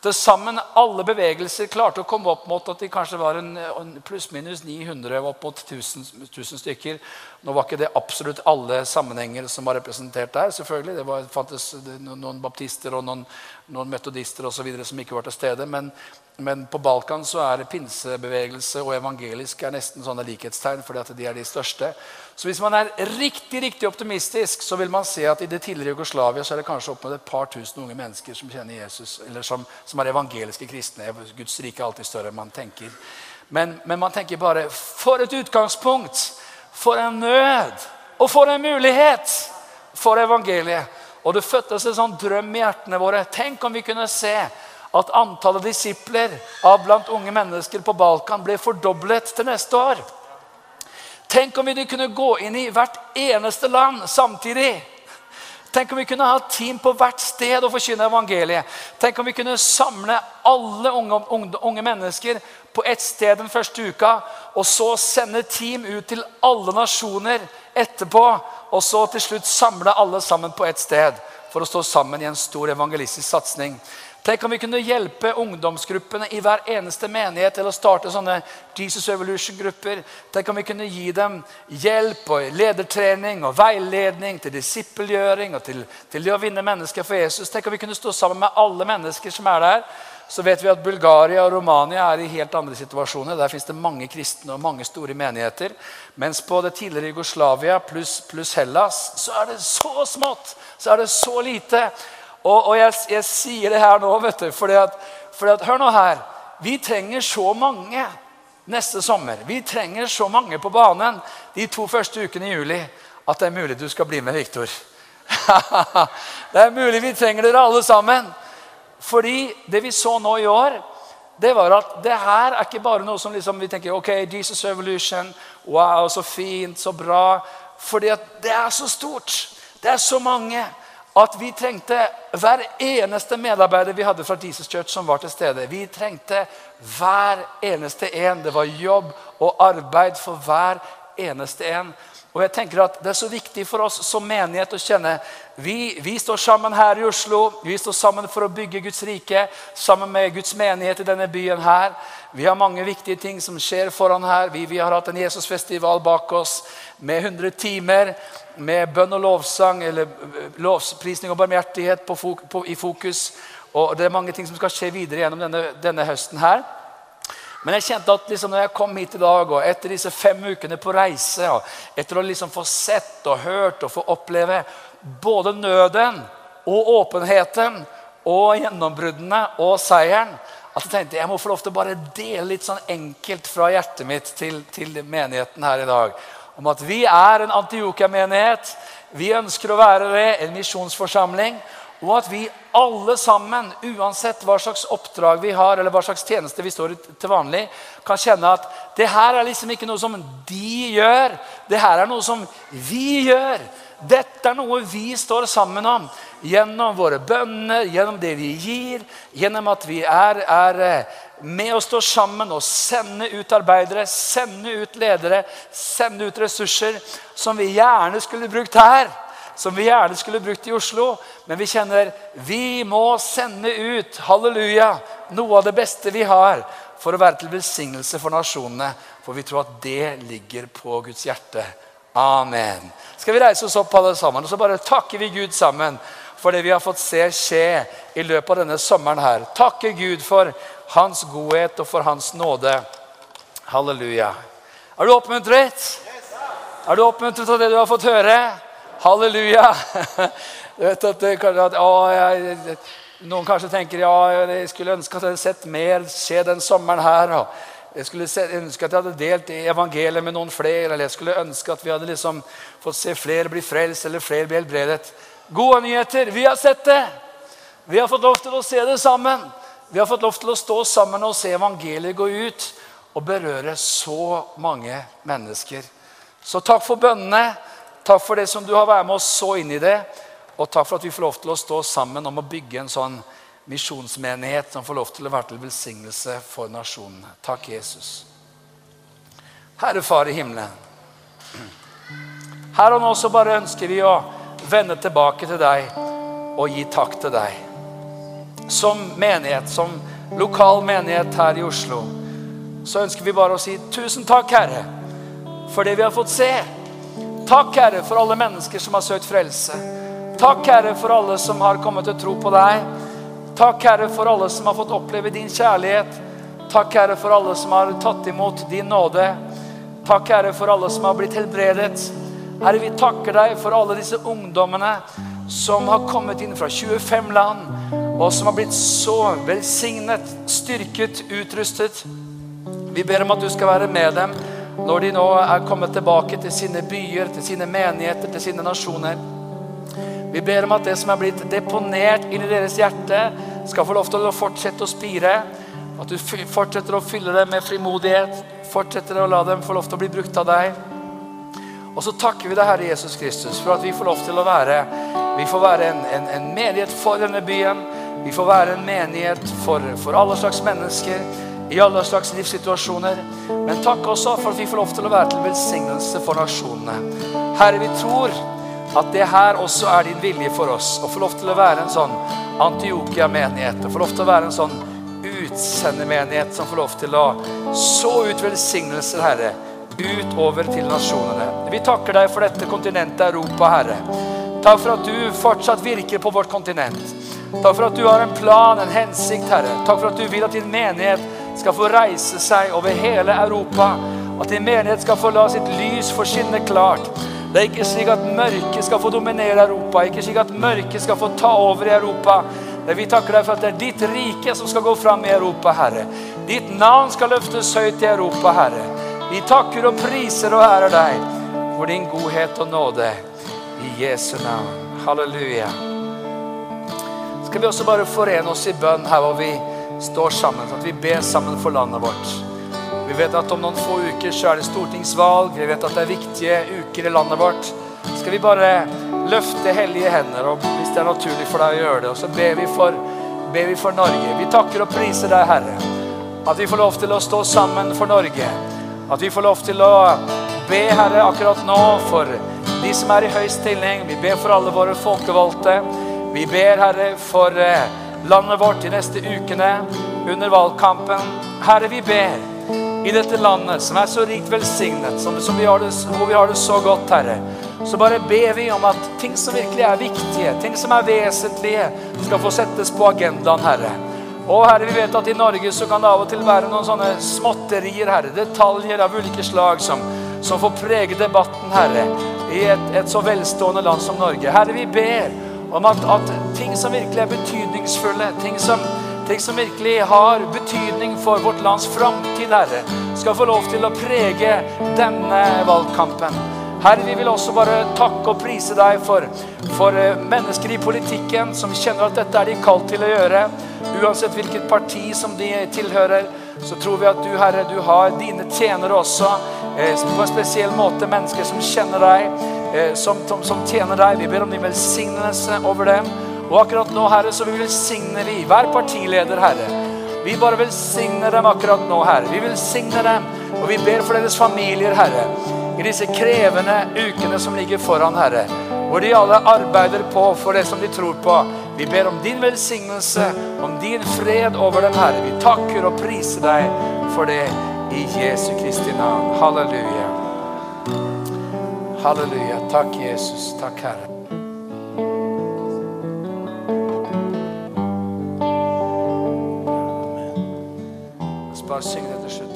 Speaker 1: Til sammen alle bevegelser klarte å komme opp mot at de kanskje var en, en pluss-minus 900, opp mot 1000, 1000, stykker. Nå var ikke det absolutt alle sammenhenger som var representert der. selvfølgelig. Det var, fantes noen baptister og noen, noen metodister og så som ikke var til stede. Men, men på Balkan så er pinsebevegelse og evangelisk er nesten sånne likhetstegn, fordi at de er de største. Så hvis man er riktig riktig optimistisk, så vil man se at i det tidligere Jugoslavia så er det kanskje opp mot et par tusen unge mennesker som kjenner Jesus, eller som, som er evangeliske kristne. Guds rike er alltid større enn man tenker. Men, men man tenker bare For et utgangspunkt! For en nød! Og for en mulighet for evangeliet! Og det fødtes en sånn drøm i hjertene våre. Tenk om vi kunne se at antallet disipler av blant unge mennesker på Balkan ble fordoblet til neste år. Tenk om vi kunne gå inn i hvert eneste land samtidig. Tenk om vi kunne ha team på hvert sted og forkynne evangeliet. Tenk om vi kunne samle alle unge, unge, unge, mennesker på ett sted den første uka, og så sende team ut til alle nasjoner etterpå, og så til slutt samle alle sammen på ett sted for å stå sammen i en stor evangelistisk satsing. Tenk om vi kunne hjelpe ungdomsgruppene i hver eneste menighet til å starte sånne Jesus Evolution-grupper. Tenk om vi kunne gi dem hjelp og ledertrening og veiledning til disippelgjøring og til, til det å vinne mennesker for Jesus. Tenk om vi kunne stå sammen med alle mennesker som er der. Så vet vi at Bulgaria og Romania er i helt andre situasjoner. Der fins det mange kristne og mange store menigheter. Mens på det tidligere Jugoslavia pluss plus Hellas så er det så smått. Så er det så lite. Og, og jeg, jeg, sier det her nå, vet du, fordi at, fordi at Hør nå her. Vi trenger så mange neste sommer. Vi trenger så mange på banen de to første ukene i juli at det er mulig du skal bli med, Viktor. [laughs] det er mulig vi trenger dere alle sammen. Fordi det vi så nå i år, det var at det her er ikke bare noe som liksom vi tenker ok, Jesus Revolution, wow, så fint, så bra. Fordi at det er så stort. Det er så mange at vi trengte hver eneste medarbeider vi hadde fra Jesus Church som var til stede. Vi trengte hver eneste en. Det var jobb og arbeid for hver eneste en. Og jeg tenker at Det er så viktig for oss som menighet å kjenne vi, vi, står sammen her i Oslo. Vi står sammen for å bygge Guds rike sammen med Guds menighet i denne byen. her. Vi har mange viktige ting som skjer foran her. Vi, vi har hatt en Jesusfestival bak oss med 100 timer med bønn og lovsang, eller lovprisning og barmhjertighet på, på, i fokus. Og Det er mange ting som skal skje videre gjennom denne, denne høsten her. Men jeg kjente at liksom når jeg kom hit i dag, og etter disse fem ukene på reise, og etter å liksom få sett og hørt og få oppleve både nøden og åpenheten og gjennombruddene og seieren, at jeg tenkte jeg må få lov til å bare dele litt sånn enkelt fra hjertet mitt til, til menigheten her i dag. Om at vi er en Antiokia-menighet. Vi ønsker å være det, en misjonsforsamling. Og at vi alle sammen, uansett hva slags oppdrag vi har, eller hva slags tjeneste vi står i til vanlig, kan kjenne at det her er liksom ikke noe som de gjør. Det her er noe som vi gjør. Dette er noe vi står sammen om gjennom våre bønner, gjennom det vi gir, gjennom at vi er, er eh, med å stå sammen og sende ut arbeidere, sende ut ledere, sende ut ressurser som vi gjerne skulle brukt her som vi gjerne skulle brukt i Oslo. Men vi kjenner vi må sende ut halleluja, noe av det beste vi har, for å være til velsignelse for nasjonene. For vi tror at det ligger på Guds hjerte. Amen. Skal vi reise oss opp alle sammen og så bare takker vi Gud sammen for det vi har fått se skje i løpet av denne sommeren her. Takker Gud for hans godhet og for hans nåde. Halleluja. Er du oppmuntret? Er du oppmuntret av det du har fått høre? Halleluja! [laughs] Du vet at, at å, jeg, Noen kanskje tenker ja, jeg skulle ønske at jeg hadde sett mer skje den sommeren her. Jeg skulle ønske at jeg hadde delt evangeliet med noen flere. Eller jeg skulle ønske at vi hadde liksom fått se flere bli frelst eller flere bli helbredet. Gode nyheter! Vi har sett det! Vi har fått lov til å se det sammen. Vi har fått lov til å stå sammen og se evangeliet gå ut og berøre så mange mennesker. Så takk for bønnene. Takk for det som du har vært med oss så inn i det. Og takk for at vi får lov til å stå sammen om å bygge en sånn misjonsmenighet som får lov til å være til velsignelse for nasjonene. Takk, Jesus. Herre Far i himmelen. Her og nå så bare ønsker vi å vende tilbake til deg og gi takk til deg. Som menighet, som lokal menighet her i Oslo, så ønsker vi bare å si tusen takk, Herre, for det vi har fått se. Takk, Herre, for alle mennesker som har søkt frelse. Takk, Herre, for alle som har kommet til å tro på deg. Takk, Herre, for alle som har fått oppleve din kjærlighet. Takk, Herre, for alle som har tatt imot din nåde. Takk, Herre, for alle som har blitt helbredet. Herre, vi takker deg for alle disse ungdommene som har kommet inn fra 25 land, og som har blitt så velsignet, styrket, utrustet. Vi ber om at du skal være med dem når de nå er kommet tilbake til sine byer, til sine menigheter, til sine nasjoner. Vi ber om at det som er blitt deponert inn i deres hjerte, skal få lov til å fortsette å spire. At du fortsetter å fylle dem med frimodighet, fortsetter å la dem få lov til å bli brukt av deg. Og så takker vi deg, Herre Jesus Kristus, for at vi får lov til å være vi får være en, en, en menighet for denne byen. Vi får være en menighet for, for, alle slags mennesker i alle slags livssituasjoner. Men takk også for at vi får lov til å være til velsignelse for nasjonene. Herre, vi tror at det her også er din vilje for oss. Å få lov til å være en sånn Antiokia-menighet. Å få lov til å være en sånn utsendemenighet som får lov til å så ut velsignelser, Herre utover til nasjonene. Vi takker deg for dette kontinentet Europa, Herre. Takk for at du fortsatt virker på vårt kontinent. Takk for at du har en plan, en hensikt, Herre. Takk for at du vil at din menighet skal få reise seg over hele Europa. At din menighet skal få la sitt lys få skinne klart. Det er ikke slik at mørket skal få dominere Europa, ikke slik at mørket skal få ta over i Europa. Vi takker deg for at det er ditt rike som skal gå fram i Europa, Herre. Ditt navn skal løftes høyt i Europa, Herre. Vi takker og priser og ærer deg for din godhet og nåde. I Jesu navn. Halleluja. Skal vi også bare forene oss i bønn her hvor vi står sammen, at vi ber sammen for landet vårt. Vi vet at om noen få uker så er det stortingsvalg. Vi vet at det er viktige uker i landet vårt. Skal vi bare løfte hellige hender, og hvis det er naturlig for deg å gjøre det, og så ber vi for, ber vi for Norge. Vi takker og priser deg, Herre, at vi får lov til å stå sammen for Norge. At vi får lov til å be, Herre, akkurat nå for de som er i høy stilling. Vi ber for alle våre folkevalgte. Vi ber, Herre, for eh, landet vårt de neste ukene under valgkampen. Herre, vi ber i dette landet som er så rikt velsignet, som, som vi det, hvor vi har det så godt, Herre. Så bare ber vi om at ting som virkelig er viktige, ting som er vesentlige, skal få settes på agendaen, Herre. Og Herre, vi vet at i Norge så kan det av og til være noen sånne småtterier, Herre. Detaljer av ulike slag som, som får prege debatten, Herre, i et, et, så velstående land som Norge. Herre, vi ber om at, at ting som virkelig er betydningsfulle, ting som, ting som virkelig har betydning for vårt lands framtid, Herre, skal få lov til å prege denne valgkampen. Herre, vi vil også bare takke og prise deg for, for eh, mennesker i politikken som kjenner at dette er de kalt til å gjøre. Uansett hvilket parti som de tilhører, så tror vi at du, Herre, du har dine tjenere også. Eh, på en spesiell måte mennesker som kjenner deg, eh, som, som, som, tjener deg. Vi ber om din velsignelse over dem. Og akkurat nå, Herre, så vi velsigner vi hver partileder, Herre. Vi bare velsigner dem akkurat nå, Herre. Vi velsigner dem, og vi ber for deres familier, Herre i disse krevende ukene som ligger foran, Herre. Hvor de alle arbeider på for det som de tror på. Vi ber om din velsignelse, om din fred over dem, Herre. Vi takker og priser deg for det i Jesu Kristi navn. Halleluja. Halleluja. Takk, Jesus. Takk, Herre. Bare syng det til slutt.